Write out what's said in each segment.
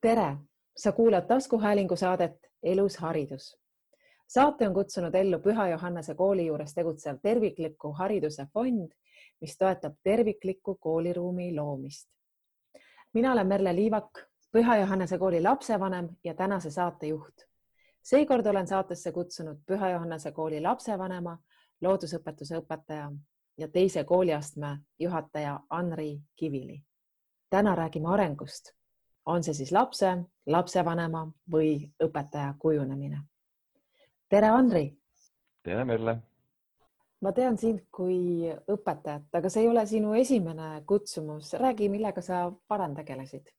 tere, sa kuulad taskuhäälingu saadet Elus haridus. saate on kutsunud ellu Püha Johannese kooli juures tegutsev tervikliku hariduse fond, mis toetab tervikliku kooliruumi loomist. mina olen Merle Liivak, Püha Johannese kooli lapsevanem ja tänase saatejuht. seekord olen saatesse kutsunud Püha Johannese kooli lapsevanema, loodusõpetuse õpetaja ja teise kooliastme juhataja Anri Kivili. täna räägime arengust on see siis lapse, lapsevanema või õpetaja kujunemine. tere, Andri. tere, Merle. ma tean sind kui õpetajat, aga see ei ole sinu esimene kutsumus. räägi, millega sa varem tegelesid?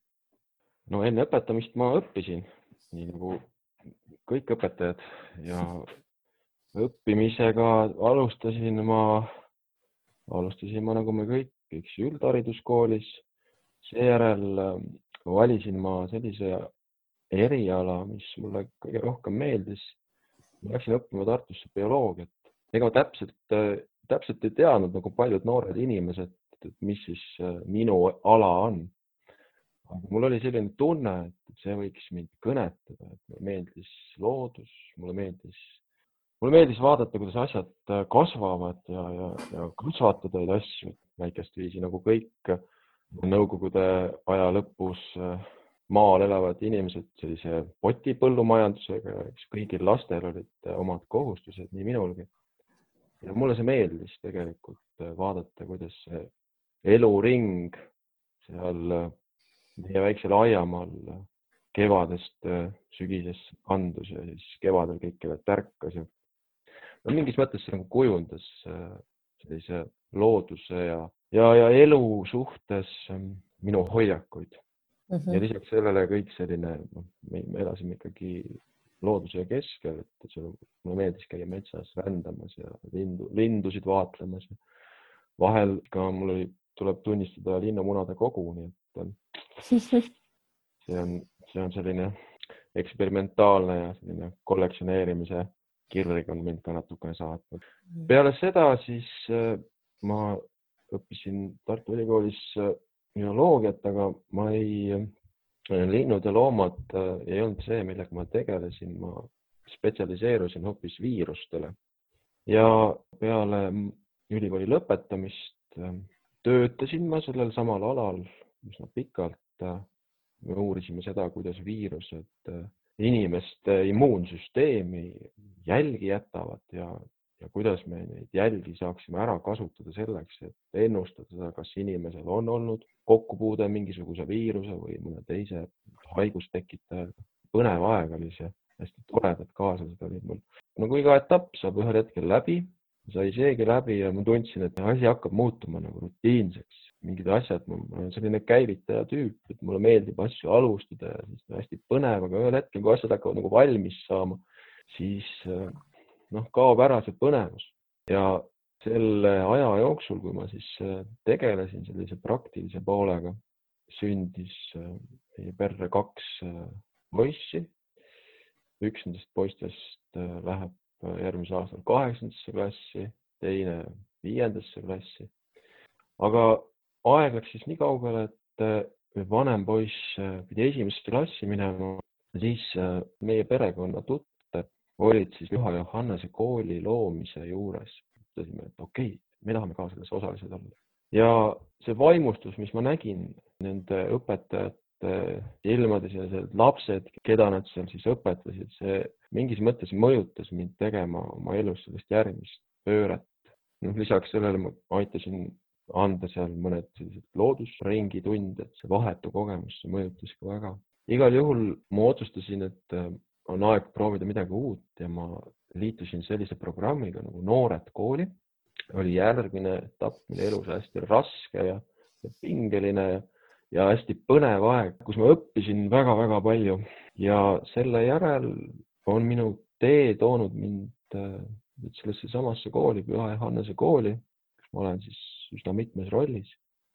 no enne õpetamist ma õppisin, nii nagu kõik õpetajad ja õppimisega alustasin ma, alustasin ma nagu me kõik, eks üldhariduskoolis, seejärel valisin ma sellise eriala, mis mulle kõige rohkem meeldis. ma läksin õppima Tartusse bioloogiat. ega täpselt, täpselt ei teadnud nagu paljud noored inimesed, et mis siis äh, minu ala on. aga mul oli selline tunne, et see võiks mind kõnetada, et mulle meeldis loodus, mulle meeldis, mulle meeldis vaadata, kuidas asjad äh, kasvavad ja, ja, ja kasvatada neid asju väikest viisi nagu kõik Nõukogude aja lõpus äh, maal elavad inimesed sellise potipõllumajandusega, eks kõigil lastel olid äh, omad kohustused, nii minulgi. ja mulle see meeldis tegelikult äh, vaadata, kuidas see eluring seal meie väiksel aiamaal kevadest sügisesse kandus ja siis kevadel kõik kevad tärkas ja no mingis mõttes see nagu kujundas sellise looduse ja ja, ja elu suhtes ähm, minu hoiakuid mm. -hmm. ja lisaks sellele kõik selline, noh, me elasime ikkagi looduse keskel, et seal mulle meeldis käia metsas rändamas ja lindu, lindusid vaatlemas. vahel ka mul oli, tuleb tunnistada linnamunade kogu, nii et ähm, see on, see on selline eksperimentaalne ja selline kollektsioneerimise kirg on mind ka natukene saatnud. Mhm. peale seda siis äh, ma õppisin Tartu Ülikoolis äh, bioloogiat, aga ma ei, äh, linnud ja loomad äh, ei olnud see, millega ma tegelesin, ma spetsialiseerusin hoopis viirustele ja peale ülikooli lõpetamist töötasin ma sellel samal alal üsna pikalt. me uurisime seda, kuidas viirused inimeste immuunsüsteemi jälgi jätavad ja ja kuidas me neid jälgi saaksime ära kasutada selleks, et ennustada, kas inimesel on olnud kokkupuude mingisuguse viiruse või mõne teise haigust tekitajaga. põnev aeg oli see, hästi toredad kaaslased olid mul. kui iga etapp saab ühel hetkel läbi, sai seegi läbi ja ma tundsin, et asi hakkab muutuma nagu rutiinseks, mingid asjad, ma olen selline käivitaja tüüp, et mulle meeldib asju alustada ja siis hästi põnev, aga ühel hetkel, kui asjad hakkavad nagu valmis saama, siis äh, noh, kaob ära see põnevus ja selle aja jooksul, kui ma siis äh, tegelesin sellise praktilise poolega, sündis äh, meie perre kaks äh, poissi. üks nendest poistest läheb järgmisel aastal kaheksandasse klassi, teine viiendasse klassi. aga aeg läks siis nii kaugele, et vanem poiss pidi esimesse klassi minema, siis meie perekonna tutt olid siis Püha Johannese kooli loomise juures. ütlesime, et okei okay,, me tahame ka selles osalised olla. ja see vaimustus, mis ma nägin nende õpetajate ilmades ja need lapsed, keda nad seal siis õpetasid, see mingis mõttes mõjutas mind tegema oma elus sellist järgmist pööret. noh, lisaks sellele ma aitasin anda seal mõned sellised loodusringi tunded, see vahetu kogemus, see mõjutas ka väga. igal juhul ma otsustasin, et on aeg proovida midagi uut ja ma liitusin sellise programmiga nagu Noored kooli. oli järgmine etapp minu elus hästi raske ja, ja pingeline ja, ja hästi põnev aeg, kus ma õppisin väga-väga palju. Ja selle järel on minu tee toonud mind äh, sellesse samasse kooli, Püha Johannese kooli, kus ma olen siis üsna mitmes rollis.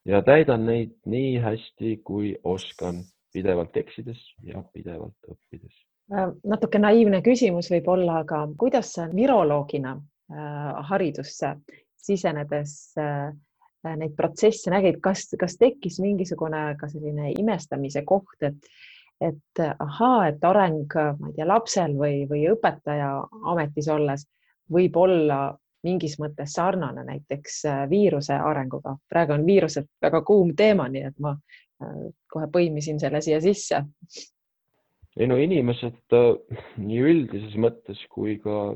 Ja täidan neid nii hästi, kui oskan, pidevalt eksides ja pidevalt õppides natuke naiivne küsimus võib-olla, aga kuidas sa viroloogina äh, haridusse sisenedes äh, neid protsesse nägid, kas, kas tekkis mingisugune ka selline imestamise koht, et et ahaa, et areng, ma ei tea, lapsel või, või õpetaja ametis olles võib olla mingis mõttes sarnane näiteks viiruse arenguga. praegu on viirused väga kuum teema, nii et ma kohe põimisin selle siia sisse. Ei no inimesed nii üldises mõttes kui ka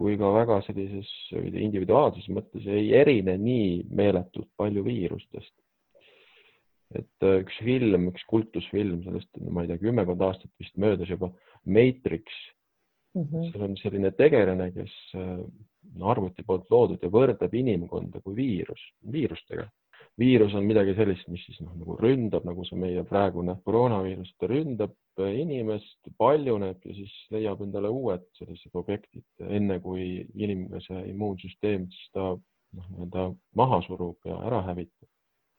kui ka väga sellises individuaalses mõttes ei erine nii meeletult palju viirustest. et äh, üks film, üks kultusfilm sellest, ma ei tea, kümmekond aastat vist möödas juba, Matrix mm. -hmm. seal on selline tegelane, kes äh, arvuti poolt loodud ja võrdleb inimkonda kui viirus, viirustega viirus on midagi sellist, mis siis noh, nagu ründab, nagu see meie praegune koroonaviirus, ta ründab inimest, paljuneb ja siis leiab endale uued sellised objektid, enne kui inimese immuunsüsteem siis ta noh, nii-öelda maha surub ja ära hävitab.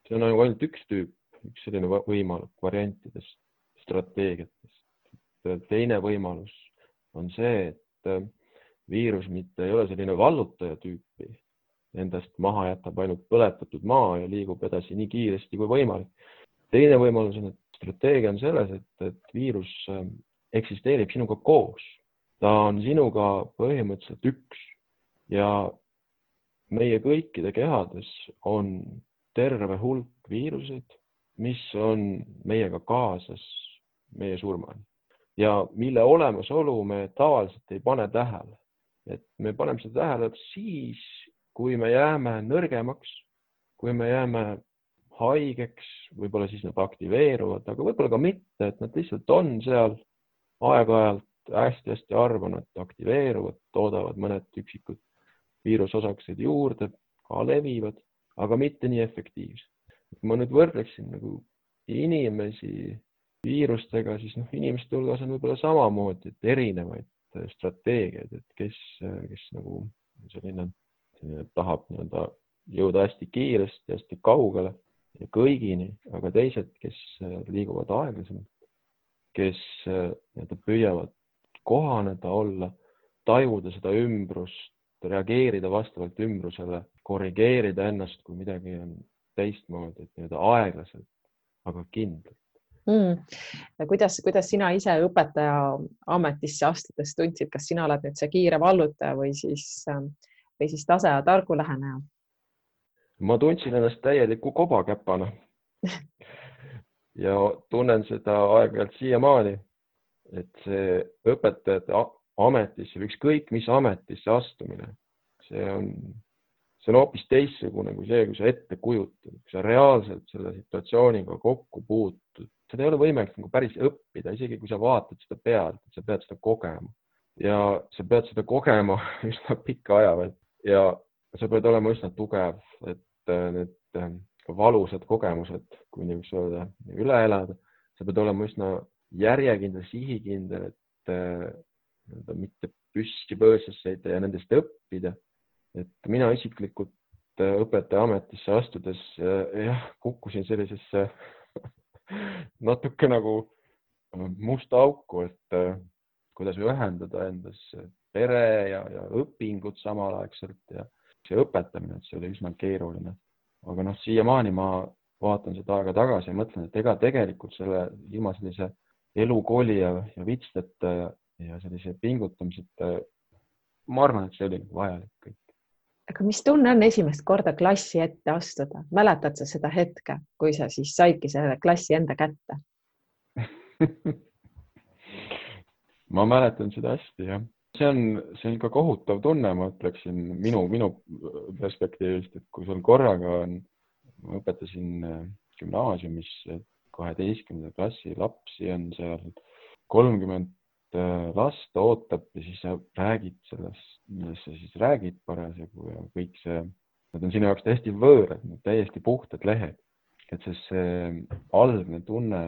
see on nagu ainult üks tüüp, üks selline võimalik variantidest, strateegiatest. teine võimalus on see, et viirus mitte ei ole selline vallutaja tüüpi, endast maha jätab ainult põletatud maa ja liigub edasi nii kiiresti kui võimalik. teine võimalus on, et strateegia on selles, et, et viirus ähm, eksisteerib sinuga koos, ta on sinuga põhimõtteliselt üks ja meie kõikide kehades on terve hulk viiruseid, mis on meiega kaasas meie surmani ja mille olemasolu me tavaliselt ei pane tähele. et me paneme seda tähele siis, kui me jääme nõrgemaks, kui me jääme haigeks, võib-olla siis nad aktiveeruvad, aga võib-olla ka mitte, et nad lihtsalt on seal aeg-ajalt hästi-hästi harva nad aktiveeruvad, toodavad mõned üksikud viirusosakesed juurde, ka levivad, aga mitte nii efektiivselt. kui ma nüüd võrdleksin nagu inimesi viirustega, siis noh, inimeste hulgas on võib-olla samamoodi, et erinevaid strateegiaid, et kes, kes nagu selline tahab nii-öelda jõuda hästi kiiresti, hästi kaugele ja kõigini, aga teised, kes äh, liiguvad aeglasemalt, kes äh, nii-öelda püüavad kohaneda, olla, tajuda seda ümbrust, reageerida vastavalt ümbrusele, korrigeerida ennast, kui midagi on teistmoodi, et nii-öelda aeglaselt, aga kindlalt. Mm.. kuidas, kuidas sina ise õpetaja ametisse astudes tundsid, kas sina oled nüüd see kiire vallutaja või siis äh, või siis tase ja targu läheneja? ma tundsin ennast täieliku kobakäpana ja tunnen seda aeg-ajalt siiamaani, et see õpetajate ametisse või ükskõik mis ametisse astumine, see on, see on hoopis teistsugune kui see, kui sa ette kujutad, kui sa reaalselt selle situatsiooniga kokku puutud, seda ei ole võimalik nagu päris õppida, isegi kui sa vaatad seda pealt, sa pead seda kogema. Ja sa pead seda kogema üsna pika aja vältel ja sa pead olema üsna tugev, et äh, need äh, valusad kogemused, kui nii võiks öelda, üle elada. sa pead olema üsna järjekindel, sihikindel, et äh, nii-öelda mitte püssi põõsasse heita ja nendest õppida. et mina isiklikult õpetaja ametisse astudes jah, kukkusin sellisesse natuke nagu musta auku, et kuidas ühendada endas pere ja, ja õpingud samalaegselt ja see õpetamine, et see oli üsna keeruline. aga noh, siiamaani ma vaatan seda aega tagasi ja mõtlen, et ega tegelikult selle ilma sellise elukooli ja, ja vitsteta ja, ja sellise pingutamiseta, ma arvan, et see oli nagu vajalik kõik. aga mis tunne on esimest korda klassi ette astuda, mäletad sa seda hetke, kui sa siis saidki selle klassi enda kätte ma mäletan seda hästi, jah see on, see on ikka kohutav tunne, ma ütleksin minu, minu perspektiivist, et kui sul korraga on, ma õpetasin äh, gümnaasiumis kaheteistkümnenda klassi lapsi on seal kolmkümmend äh, last ootab ja siis sa räägid sellest, millest sa siis räägid parasjagu ja kõik see, need on sinu jaoks täiesti võõrad, täiesti puhtad lehed. et see, see algne tunne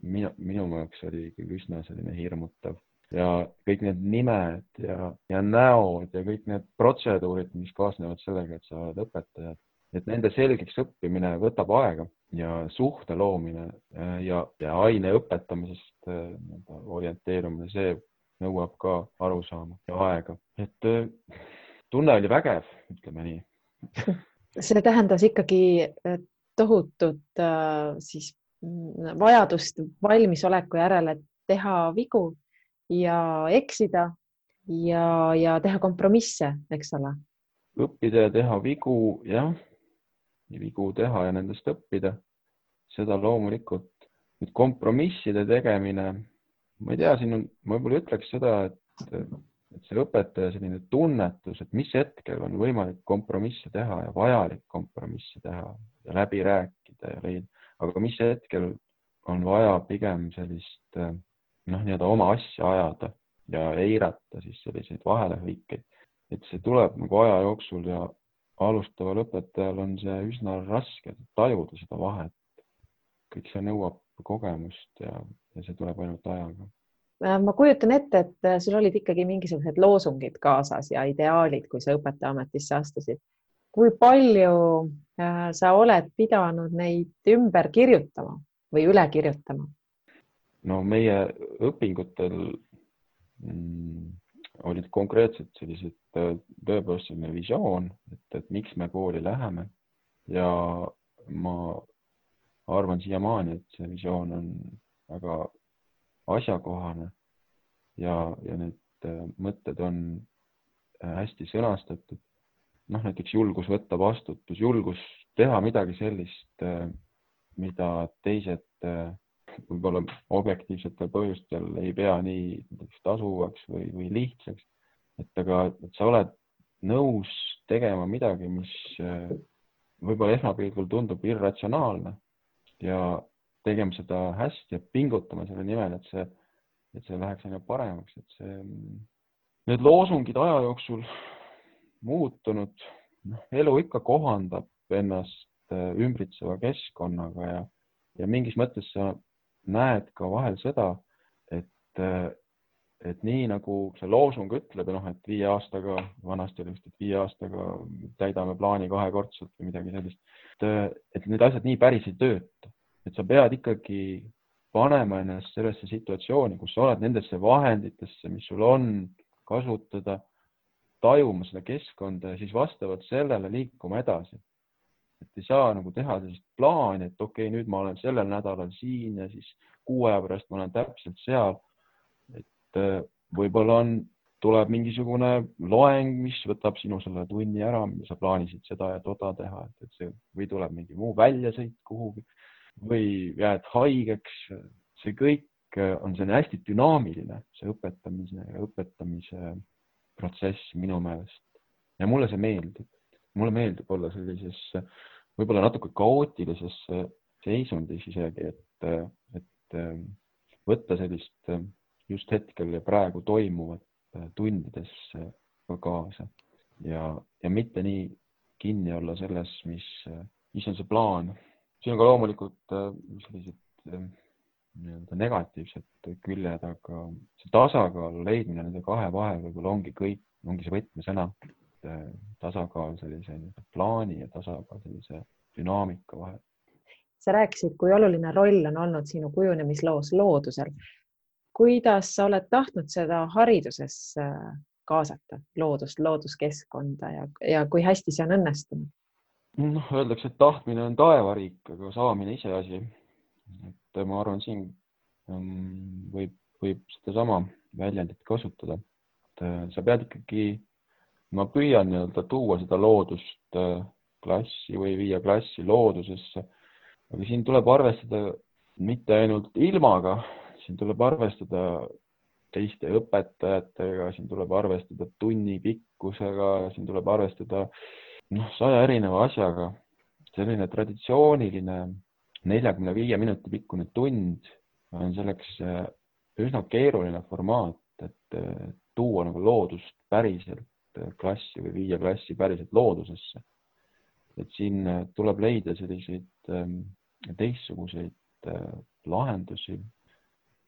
minu, minu jaoks oli ikkagi üsna selline hirmutav ja kõik need nimed ja, ja näod ja kõik need protseduurid, mis kaasnevad sellega, et sa oled õpetaja, et nende selgeks õppimine võtab aega ja suhte loomine äh, ja, ja aine õpetamisest äh, orienteerumine, see nõuab ka arusaama ja aega, et äh, tunne oli vägev, ütleme nii. See tähendas ikkagi tohutut siis mm, vajadust valmisoleku järele teha vigu ja eksida ja, ja teha kompromisse, eks ole. õppida ja teha vigu, jah, vigu teha ja nendest õppida, seda loomulikult. nüüd kompromisside tegemine, ma ei tea, siin on, ma võib-olla ütleks seda, et, et see õpetaja selline tunnetus, et mis hetkel on võimalik kompromisse teha ja vajalik kompromisse teha ja läbi rääkida ja leida, aga mis hetkel on vaja pigem sellist noh, nii-öelda oma asja ajada ja eirata siis selliseid vahelehõikeid, et see tuleb nagu aja jooksul ja alustaval õpetajal on see üsna raske tajuda seda vahet. kõik see nõuab kogemust ja, ja see tuleb ainult ajaga. ma kujutan ette, et sul olid ikkagi mingisugused loosungid kaasas ja ideaalid, kui sa õpetajaametisse astusid. kui palju äh, sa oled pidanud neid ümber kirjutama või üle kirjutama? No meie õpingutel mm, olid konkreetsed sellised äh, tõepoolest selline visioon, et, et miks me kooli läheme ja ma arvan siiamaani, et see visioon on väga asjakohane ja, ja need äh, mõtted on äh, hästi sõnastatud. noh, näiteks julgus võtta vastutus, julgus teha midagi sellist, mida teised võib-olla objektiivsetel põhjustel ei pea nii tasuvaks või, või lihtsaks. et aga, et sa oled nõus tegema midagi, mis äh, võib-olla esmapilgul tundub irratsionaalne ja tegema seda hästi ja pingutama selle nimel, et see, et see läheks aina paremaks, et see, need loosungid aja jooksul muutunud, noh, elu ikka kohandab ennast äh, ümbritseva keskkonnaga ja, ja mingis mõttes sa näed ka vahel seda, et, et nii nagu see loosung ütleb, noh, et viie aastaga, vanasti oli vist, et viie aastaga täidame plaani kahekordselt või midagi sellist, et, et need asjad nii päris ei tööta, et sa pead ikkagi panema ennast sellesse situatsiooni, kus sa oled nendesse vahenditesse, mis sul on kasutada, tajuma seda keskkonda ja siis vastavalt sellele liikuma edasi et ei saa nagu teha sellist plaani, et okei okay,, nüüd ma olen sellel nädalal siin ja siis kuu aja pärast ma olen täpselt seal. et äh, võib-olla on, tuleb mingisugune loeng, mis võtab sinu selle tunni ära, sa plaanisid seda ja toda teha, et, see või tuleb mingi muu väljasõit kuhugi või jääd haigeks. see kõik äh, on selline hästi dünaamiline, see õpetamise ja õpetamise protsess minu meelest ja mulle see meeldib mulle meeldib olla sellises võib-olla natuke kaootilises seisundis isegi, et, et võtta sellist just hetkel ja praegu toimuvat tundidesse ka kaasa ja, ja mitte nii kinni olla selles, mis, mis on see plaan. siin on ka loomulikult sellised nii-öelda negatiivsed küljed, aga see tasakaalu leidmine nende kahe vahel võib-olla ongi kõik, ongi see võtmesõna Äh, tasakaal sellise plaani ja tasakaal sellise dünaamika vahel. sa rääkisid, kui oluline roll on olnud sinu kujunemisloos loodusel. kuidas sa oled tahtnud seda hariduses äh, kaasata, loodust, looduskeskkonda ja, ja kui hästi see on õnnestunud? noh, öeldakse, et tahtmine on taevariik, aga saamine iseasi. et ma arvan, siin ähm, võib, võib sedasama väljendit kasutada, et äh, sa pead ikkagi ma püüan nii-öelda tuua seda loodust äh, klassi või viia klassi loodusesse. aga siin tuleb arvestada mitte ainult ilmaga, siin tuleb arvestada teiste õpetajatega, siin tuleb arvestada tunni pikkusega, siin tuleb arvestada noh, saja erineva asjaga. selline traditsiooniline neljakümne viie minuti pikkune tund on selleks äh, üsna keeruline formaat, et äh, tuua nagu loodust päriselt klassi või viia klassi päriselt loodusesse. et siin äh, tuleb leida selliseid ähm, teistsuguseid äh, lahendusi,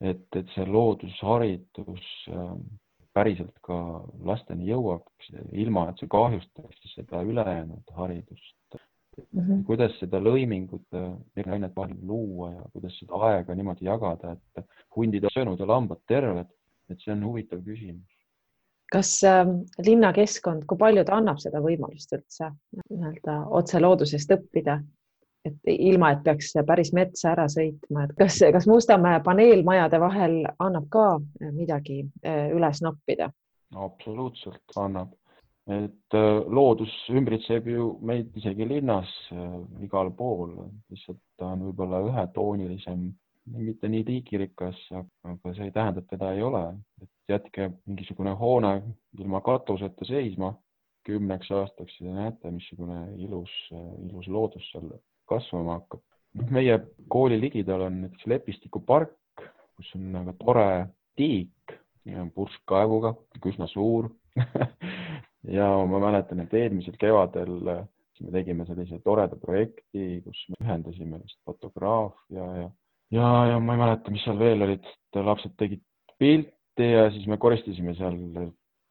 et, et see loodusharidus ähm, päriselt ka lasteni jõuaks, ilma et see kahjustaks seda ülejäänud haridust mm. -hmm. kuidas seda lõimingut eri ainete vahel luua ja kuidas seda aega niimoodi jagada, et hundid on söönud ja lambad terved, et see on huvitav küsimus kas äh, linnakeskkond, kui palju ta annab seda võimalust üldse nii-öelda otse loodusest õppida? et ilma, et peaks päris metsa ära sõitma, et kas, kas Mustamäe paneelmajade vahel annab ka midagi üles noppida? absoluutselt annab, et loodus ümbritseb ju meid isegi linnas igal pool, lihtsalt ta on võib-olla ühetoonilisem mitte nii liigirikas, aga see ei tähenda, et teda ei ole, et jätke mingisugune hoone ilma katuseta seisma kümneks aastaks ja näete, missugune ilus, ilus loodus seal kasvama hakkab. meie kooli ligidal on näiteks Lepistikupark, kus on väga tore tiik, purskkaevuga, üsna suur ja ma mäletan, et eelmisel kevadel siis me tegime sellise toreda projekti, kus me ühendasime fotograafia ja ja, ja ma ei mäleta, mis seal veel olid, lapsed tegid pilte ja siis me koristasime seal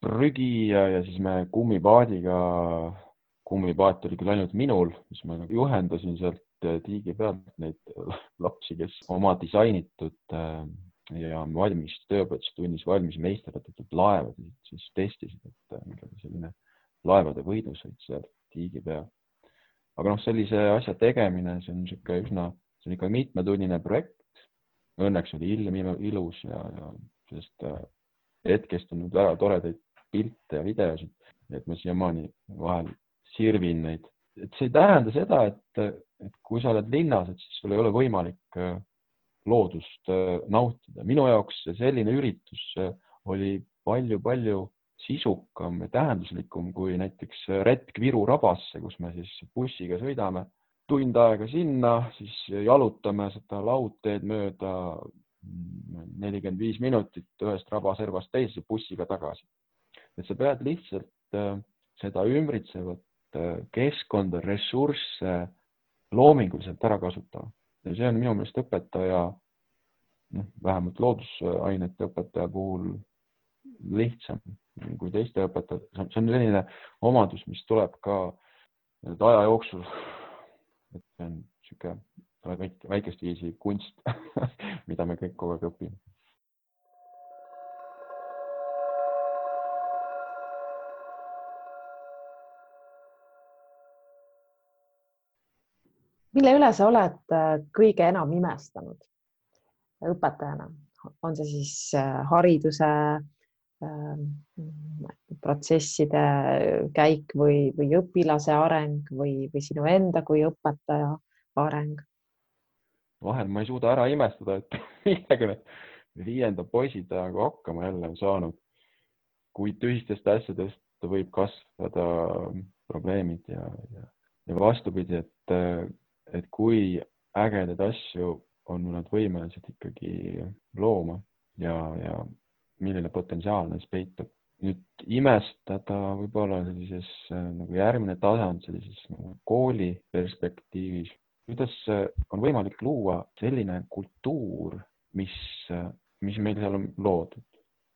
prügi ja, ja siis me kummipaadiga, kummipaat oli küll ainult minul, siis ma nagu juhendasin sealt tiigi pealt neid lapsi, kes oma disainitud äh, ja valmis tööõpetustunnis valmis meisterdatud laevasid siis testisid, et selline laevade võidusõit seal tiigi peal. aga noh, sellise asja tegemine, see on niisugune üsna see on ikka mitmetunnine projekt. Õnneks oli ilm ilus ja, ja sellest äh, hetkest on nüüd väga toredaid pilte ja videosid, et ma siiamaani vahel sirvin neid. et see ei tähenda seda, et, et kui sa oled linnas, et siis sul ei ole võimalik äh, loodust äh, nautida. minu jaoks selline üritus oli palju-palju sisukam ja tähenduslikum kui näiteks retk Viru rabasse, kus me siis bussiga sõidame tund aega sinna, siis jalutame seda laudteed mööda nelikümmend viis minutit ühest rabaservast teise bussiga tagasi. et sa pead lihtsalt äh, seda ümbritsevat äh, keskkonda, ressursse loominguliselt ära kasutama ja see on minu meelest õpetaja, noh, vähemalt loodusainete õpetaja puhul lihtsam kui teiste õpetajate, see on selline omadus, mis tuleb ka aja jooksul see on väike, väikest viisi kunst mida me kõik kogu aeg õpime. mille üle sa oled äh, kõige enam imestanud õpetajana, on see siis äh, hariduse äh, protsesside käik või, või õpilase areng või, või sinu enda kui õpetaja areng? vahel ma ei suuda ära imestada, et millega need viienda poisid nagu hakkama jälle on saanud. kui tühistest asjadest võib kasvada probleemid ja, ja, ja vastupidi, et, et kui ägedaid asju on nad võimelised ikkagi looma ja, ja milline potentsiaal neis peitub. Nüüd imestada võib-olla sellises äh, nagu järgmine tasand sellises nagu kooli perspektiivis, kuidas äh, on võimalik luua selline kultuur, mis, äh, mis meil seal on loodud,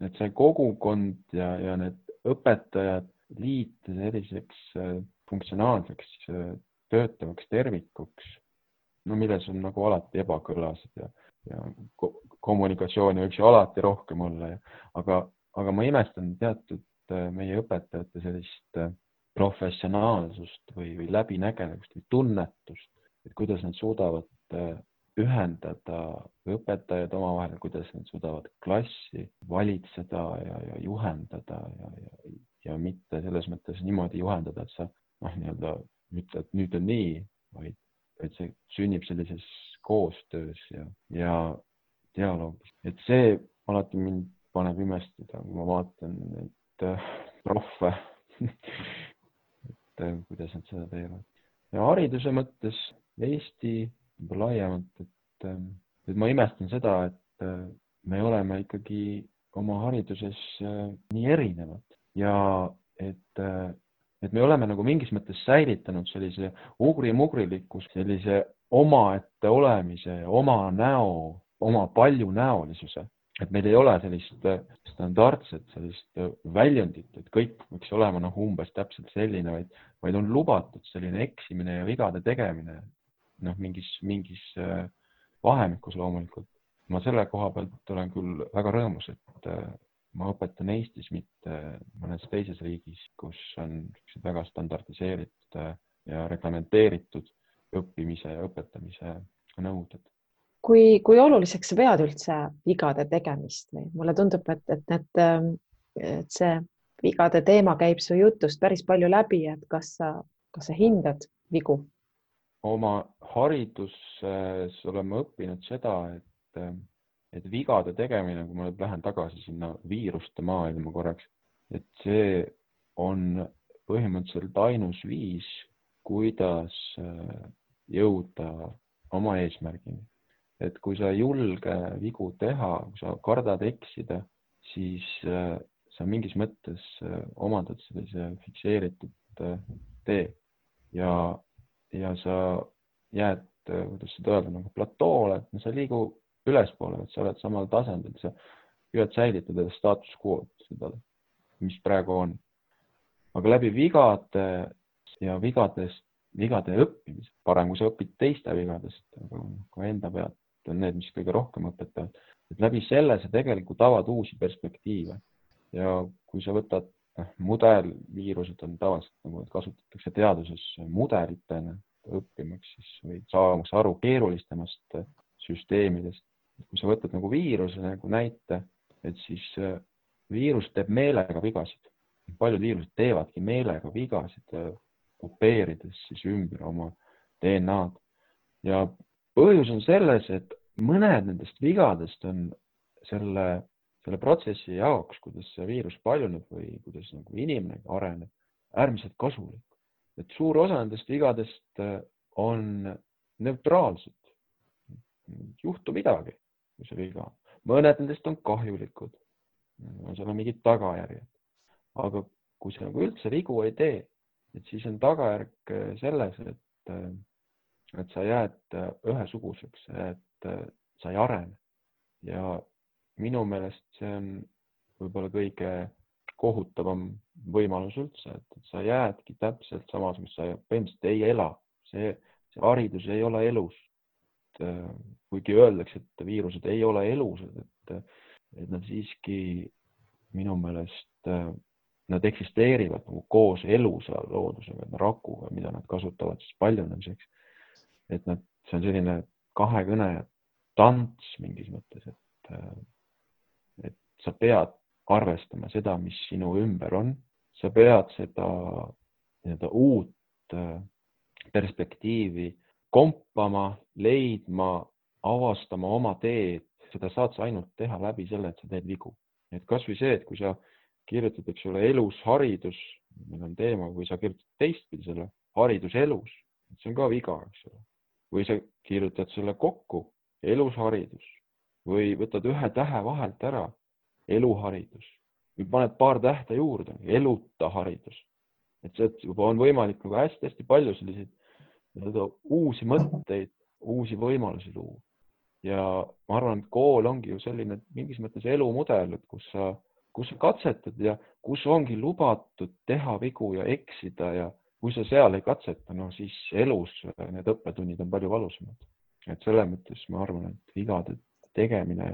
et see kogukond ja, ja need õpetajad liita selliseks funktsionaalseks töötavaks tervikuks, no milles on nagu alati ebakõlasid ja, ja kommunikatsiooni võiks ju alati rohkem olla, aga aga ma imestan teatud äh, meie õpetajate sellist äh, professionaalsust või, või läbinägemist või tunnetust, et kuidas nad suudavad äh, ühendada õpetajad omavahel, kuidas nad suudavad klassi valitseda ja, ja juhendada ja, ja, ja mitte selles mõttes niimoodi juhendada, et sa noh, nii-öelda ütled, nüüd on nii, vaid et see sünnib sellises koostöös ja, ja dialoogis, et see alati mind paneb imestada, kui ma vaatan neid äh, prohve et äh, kuidas nad seda teevad. ja hariduse mõttes Eesti laiemalt, et, äh, et ma imestan seda, et me oleme ikkagi oma hariduses nii erinevad ja et, et me oleme nagu mingis mõttes säilitanud sellise ugri-mugriliku sellise omaette olemise, oma näo, oma paljunäolisuse et meil ei ole sellist äh, standardset sellist äh, väljundit, et kõik võiks olema noh, umbes täpselt selline, vaid, vaid on lubatud selline eksimine ja vigade tegemine noh, mingis, mingis äh, vahemikus loomulikult. ma selle koha pealt olen küll väga rõõmus, et ma õpetan Eestis, mitte mõnes teises riigis, kus on väga standardiseeritud ja reglementeeritud õppimise ja õpetamise nõuded. kui, kui oluliseks sa pead üldse vigade tegemist või mulle tundub, et, et need, et see vigade teema käib su jutust päris palju läbi, et kas sa, kas sa hindad vigu? oma hariduses olen ma õppinud seda, et, et vigade tegemine, kui ma nüüd lähen tagasi sinna viiruste maailma korraks, et see on põhimõtteliselt ainus viis, kuidas jõuda oma eesmärgini. et kui sa ei julge vigu teha, kui sa kardad eksida, siis sa mingis mõttes omandad sellise fikseeritud tee ja ja sa jääd, kuidas seda öelda, nagu platoole, et sa liigu ülespoole, et sa oled samal tasandil, sa püüad säilitada staatus quo'd, seda, mis praegu on. aga läbi vigade ja vigadest, vigade õppimise, parem kui sa õpid teiste vigadest, aga ka enda pealt on need, mis kõige rohkem õpetavad, et läbi selle sa tegelikult avad uusi perspektiive ja kui sa võtad noh, mudelviirused on tavaliselt nagu kasutatakse teaduses mudelitena õppimaks siis või saamaks aru keerulisemast süsteemidest. Kui sa võtad nagu viiruse nagu näite, et siis äh, viirus teeb meelega vigasid. paljud viirused teevadki meelega vigasid, äh, kopeerides siis ümber oma DNA-d ja põhjus on selles, et mõned nendest vigadest on selle selle protsessi jaoks, kuidas see viirus paljuneb või kuidas nagu inimene areneb, äärmiselt kasulik. et suur osa nendest vigadest äh, on neutraalsed. ei juhtu midagi, kui see viga mõned nendest on kahjulikud, seal on mingid tagajärjed. aga kui sa nagu üldse vigu ei tee, et siis on tagajärg äh, selles, et, äh, et sa jääd ühesuguseks, et sa ei arene ja minu meelest see on võib-olla kõige kohutavam võimalus üldse, et sa jäädki täpselt samasuguseks, sa põhimõtteliselt ei ela, see, see haridus ei ole elus. Äh, kuigi öeldakse, et viirused ei ole elusad, et, et nad siiski minu meelest, äh, nad eksisteerivad nagu koos elusa loodusega, rakuga, mida nad kasutavad siis paljunemiseks. et nad, see on selline kahekõne tants mingis mõttes, et äh, sa pead arvestama seda, mis sinu ümber on, sa pead seda nii-öelda uut perspektiivi kompama, leidma, avastama oma teed, seda saad sa ainult teha läbi selle, et sa teed vigu. et kasvõi see, et kui sa kirjutad, eks ole, elus haridus, meil on teema, kui sa kirjutad teistpidi selle haridus elus, see on ka viga, eks ole. või sa kirjutad selle kokku, elus haridus või võtad ühe tähe vahelt ära eluharidus või paned paar tähte juurde, eluta haridus. et juba on võimalik nagu hästi-hästi palju selliseid nii-öelda uusi mõtteid, uusi võimalusi luua. ja ma arvan, et kool ongi ju selline mingis mõttes elumudel, et kus sa, kus sa katsetad ja kus ongi lubatud teha vigu ja eksida ja kui sa seal ei katseta, no siis elus need õppetunnid on palju valusamad. et selles mõttes ma arvan, et vigade tegemine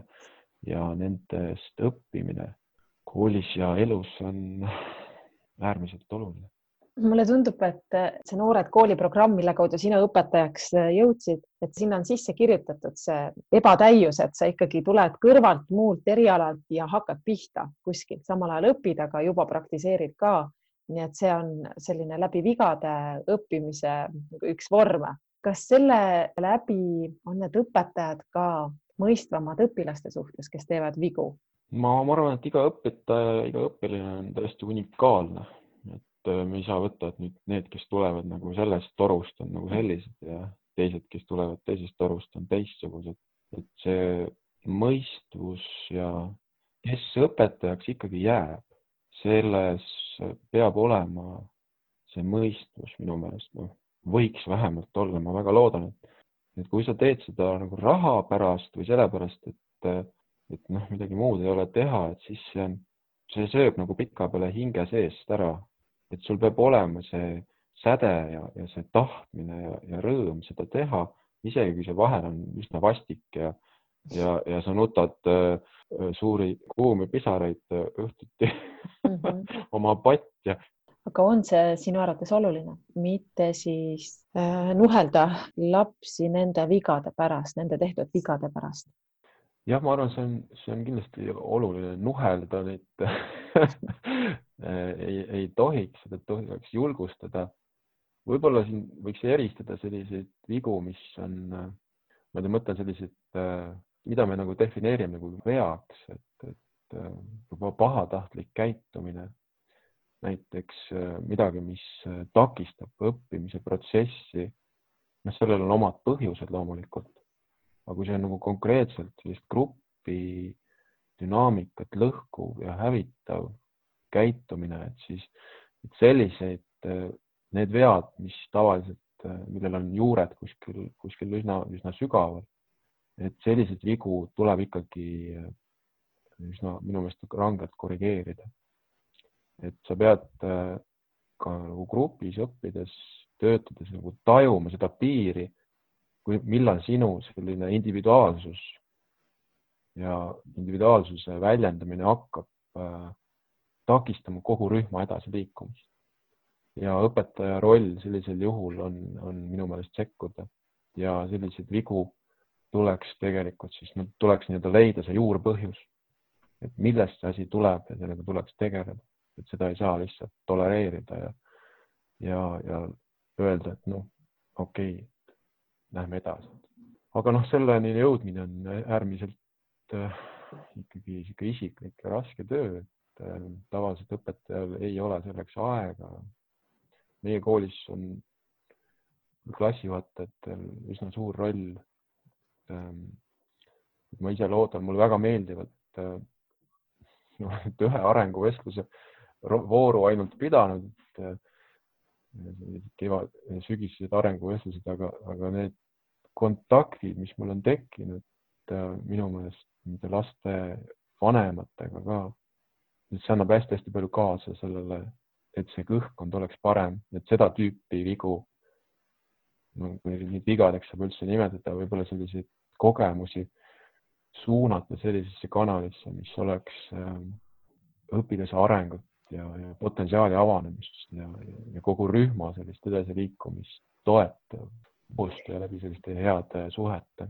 ja nendest õppimine koolis ja elus on äärmiselt oluline. Mulle tundub, et see Noored kooli programm, mille kaudu sina õpetajaks jõudsid, et sinna on sisse kirjutatud see ebatäius, et sa ikkagi tuled kõrvalt muult erialalt ja hakkad pihta kuskilt, samal ajal õpid, aga juba praktiseerid ka. nii et see on selline läbi vigade õppimise üks vorme. kas selle läbi on need õpetajad ka mõistvamad õpilaste suhtes, kes teevad vigu? ma, ma arvan, et iga õpetaja, iga õpilane on täiesti unikaalne, äh, me ei saa võtta, et nüüd need, kes tulevad nagu sellest torust, on nagu sellised ja teised, kes tulevad teisest torust, on teistsugused, et see mõistvus ja kes õpetajaks ikkagi jääb, selles peab olema see mõistvus minu meelest, noh, võiks vähemalt olla, ma väga loodan, et et kui sa teed seda nagu raha pärast või sellepärast, et, et noh, midagi muud ei ole teha, et siis see on, see sööb nagu pikapeale hinge seest ära, et sul peab olema see säde ja, ja see tahtmine ja, ja rõõm seda teha, isegi kui see vahel on üsna vastik ja, ja, ja sa nutad äh, suuri kuumi pisaraid äh, õhtuti mm -hmm. oma patja. aga on see sinu arvates oluline, mitte siis äh, nuhelda lapsi nende vigade pärast, nende tehtud vigade pärast? Jah, ma arvan, see on, see on kindlasti oluline nuhelda neid ei, ei tohiks, seda tuleks julgustada. võib-olla siin võiks eristada selliseid vigu, mis on, ma mõtlen selliseid, mida me nagu defineerime nagu veaks, et, et juba pahatahtlik käitumine. Näiteks äh, midagi, mis äh, takistab õppimise protsessi, noh, sellel on omad põhjused loomulikult, aga kui see on nagu konkreetselt sellist gruppi dünaamikat lõhkuv ja hävitav käitumine, et siis et selliseid, äh, need vead, mis tavaliselt, millel on juured kuskil, kuskil üsna, üsna sügaval, et selliseid vigu tuleb ikkagi üsna minu meelest rangelt korrigeerida. Et sa pead äh, ka nagu grupis õppides, töötades nagu tajuma seda piiri, kui, millal sinu selline individuaalsus ja individuaalsuse väljendamine hakkab äh, takistama kogu rühma edasiliikumist. ja õpetaja roll sellisel juhul on, on minu meelest sekkuda ja selliseid vigu tuleks tegelikult siis, tuleks nii-öelda leida see juurpõhjus, et millest see asi tuleb ja sellega tuleks tegeleda et seda ei saa lihtsalt tolereerida ja, ja, ja öelda, et noh, okei okay,, lähme edasi. aga noh, selleni jõudmine on äärmiselt äh, ikkagi sihuke isiklik ja raske töö, et äh, tavaliselt õpetajal ei ole selleks aega. meie koolis on klassijuhatajatel üsna suur roll ähm,. ma ise loodan, mulle väga meeldivad äh, noh, et ühe arenguvestluse vooru ainult pidanud, kevad, sügisesed arenguvestlused, aga, aga need kontaktid, mis mul on tekkinud minu meelest nende laste vanematega ka, see annab hästi-hästi palju kaasa sellele, et see kõhkkond oleks parem, et seda tüüpi vigu, kui neid vigadeks saab üldse nimetada, võib-olla selliseid kogemusi suunata sellisesse kanalisse, mis oleks äh, õpilase arengut ja, ja potentsiaali avanemist ja, ja kogu rühma sellist edasiliikumist toetav koostöö läbi selliste heade suhete.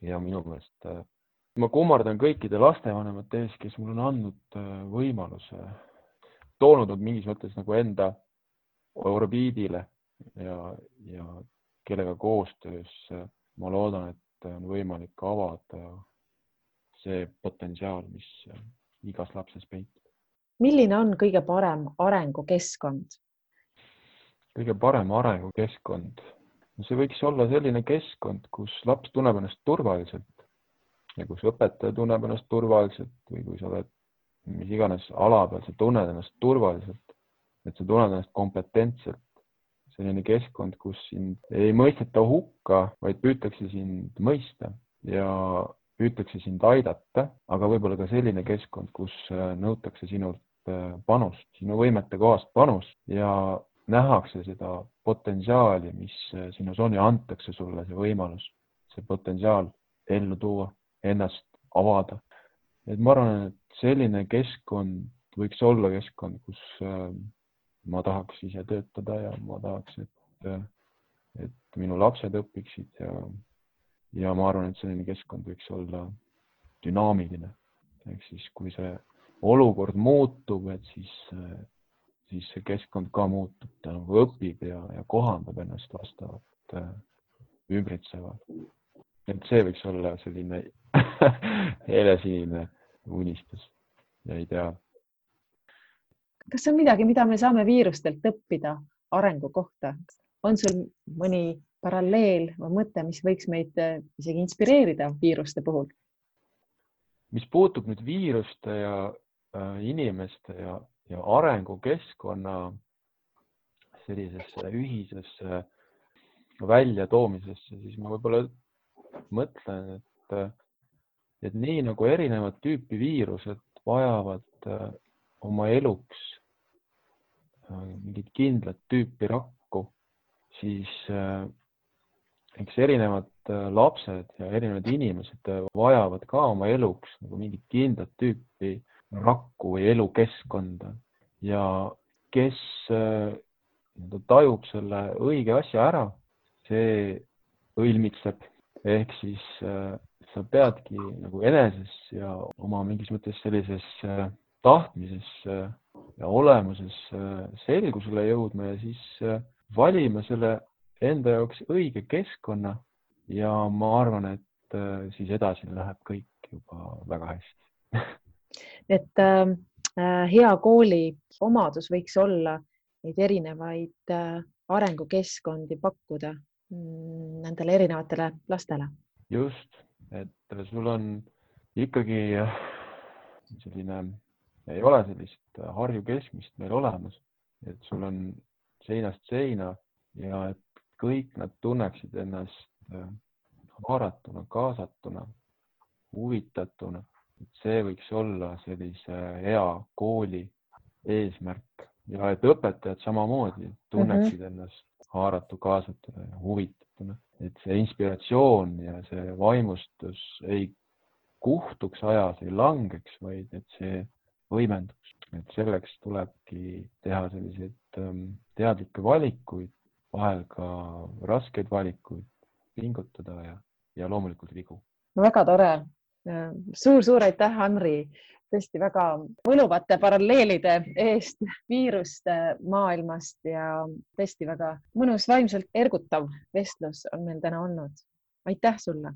ja minu meelest äh, ma kummardan kõikide lastevanemate ees, kes mulle on andnud äh, võimaluse, toonud nad mingis mõttes nagu enda orbiidile ja, ja kellega koostöös äh, ma loodan, et on võimalik avada see potentsiaal, mis igas lapses peitub milline on kõige parem arengukeskkond? kõige parem arengukeskkond, see võiks olla selline keskkond, kus laps tunneb ennast turvaliselt ja kus õpetaja tunneb ennast turvaliselt või kui sa oled mis iganes ala peal, sa tunned ennast turvaliselt, et sa tunned ennast kompetentselt. selline keskkond, kus sind ei mõisteta hukka, vaid püütakse sind mõista ja püütakse sind aidata, aga võib-olla ka selline keskkond, kus nõutakse sinult Äh, panust, sinu võimete kohast panust ja nähakse seda potentsiaali, mis äh, sinus on ja antakse sulle see võimalus, see potentsiaal ellu tuua, ennast avada. et ma arvan, et selline keskkond võiks olla keskkond, kus äh, ma tahaks ise töötada ja ma tahaks, et, et minu lapsed õpiksid ja, ja ma arvan, et selline keskkond võiks olla dünaamiline. ehk siis, kui see olukord muutub, et siis, siis see keskkond ka muutub, ta nagu õpib ja, ja kohandab ennast vastavalt äh, ümbritsevale. et see võiks olla selline helesinine unistus ja ideaal. kas on midagi, mida me saame viirustelt õppida arengu kohta? on sul mõni paralleel või mõte, mis võiks meid äh, isegi inspireerida viiruste puhul? mis puutub nüüd viiruste ja Äh, inimeste ja, ja arengukeskkonna sellisesse ühisesse väljatoomisesse, siis ma võib-olla mõtlen, et, et nii nagu erinevat tüüpi viirused vajavad äh, oma eluks äh, mingit kindlat tüüpi rakku, siis eks erinevad lapsed ja erinevad inimesed vajavad ka oma eluks nagu mingit kindlat tüüpi rakku või elukeskkonda ja kes äh, nii-öelda tajub selle õige asja ära, see õilmitseb. Ehk siis äh, sa peadki nagu eneses ja oma mingis mõttes sellises äh, tahtmises ja olemuses selgusele jõudma ja siis valima selle enda jaoks õige keskkonna. Ja ma arvan, et siis edasi läheb kõik juba väga hästi et äh, hea kooli omadus võiks olla neid erinevaid äh, arengukeskkondi pakkuda mm, nendele erinevatele lastele. just, et sul on ikkagi äh, selline, ei ole sellist Harju keskmist meil olemas, et sul on seinast seina ja et kõik nad tunneksid ennast äh, haaratuna, kaasatuna, huvitatuna, see võiks olla sellise hea kooli eesmärk ja et õpetajad samamoodi tunneksid mm -hmm. ennast haaratu, kaasatuna ja huvitatuna, et see inspiratsioon ja see vaimustus ei kuhtuks ajas, ei langeks, vaid et see võimenduks, et selleks tulebki teha selliseid ähm, teadlikke valikuid, vahel ka raskeid valikuid, pingutada ja, ja loomulikult vigu. no väga tore. Suur-suur aitäh, Anri, tõesti väga võluvate paralleelide eest viiruste maailmast ja tõesti väga mõnus, vaimselt ergutav vestlus on meil täna olnud. aitäh sulle.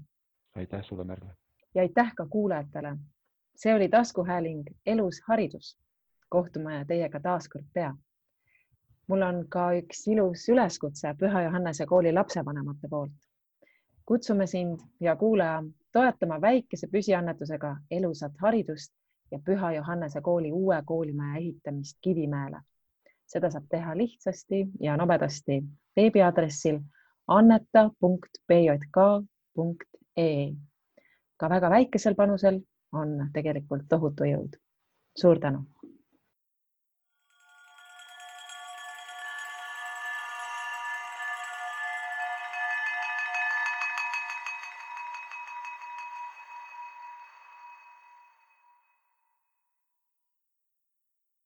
aitäh sulle, Merle. ja aitäh ka kuulajatele. see oli taskuhääling Elus haridus. kohtume teiega taas kord pea mul on ka üks ilus üleskutse Püha Johannese kooli lapsevanemate poolt. kutsume sind, hea kuulaja, toetama väikese püsiannetusega elusat haridust ja Püha Johannese kooli uue koolimaja ehitamist Kivimäele. seda saab teha lihtsasti ja nobedasti veebiaadressil anneta.pjk.ee. ka väga väikesel panusel on tegelikult tohutu jõud. suur tänu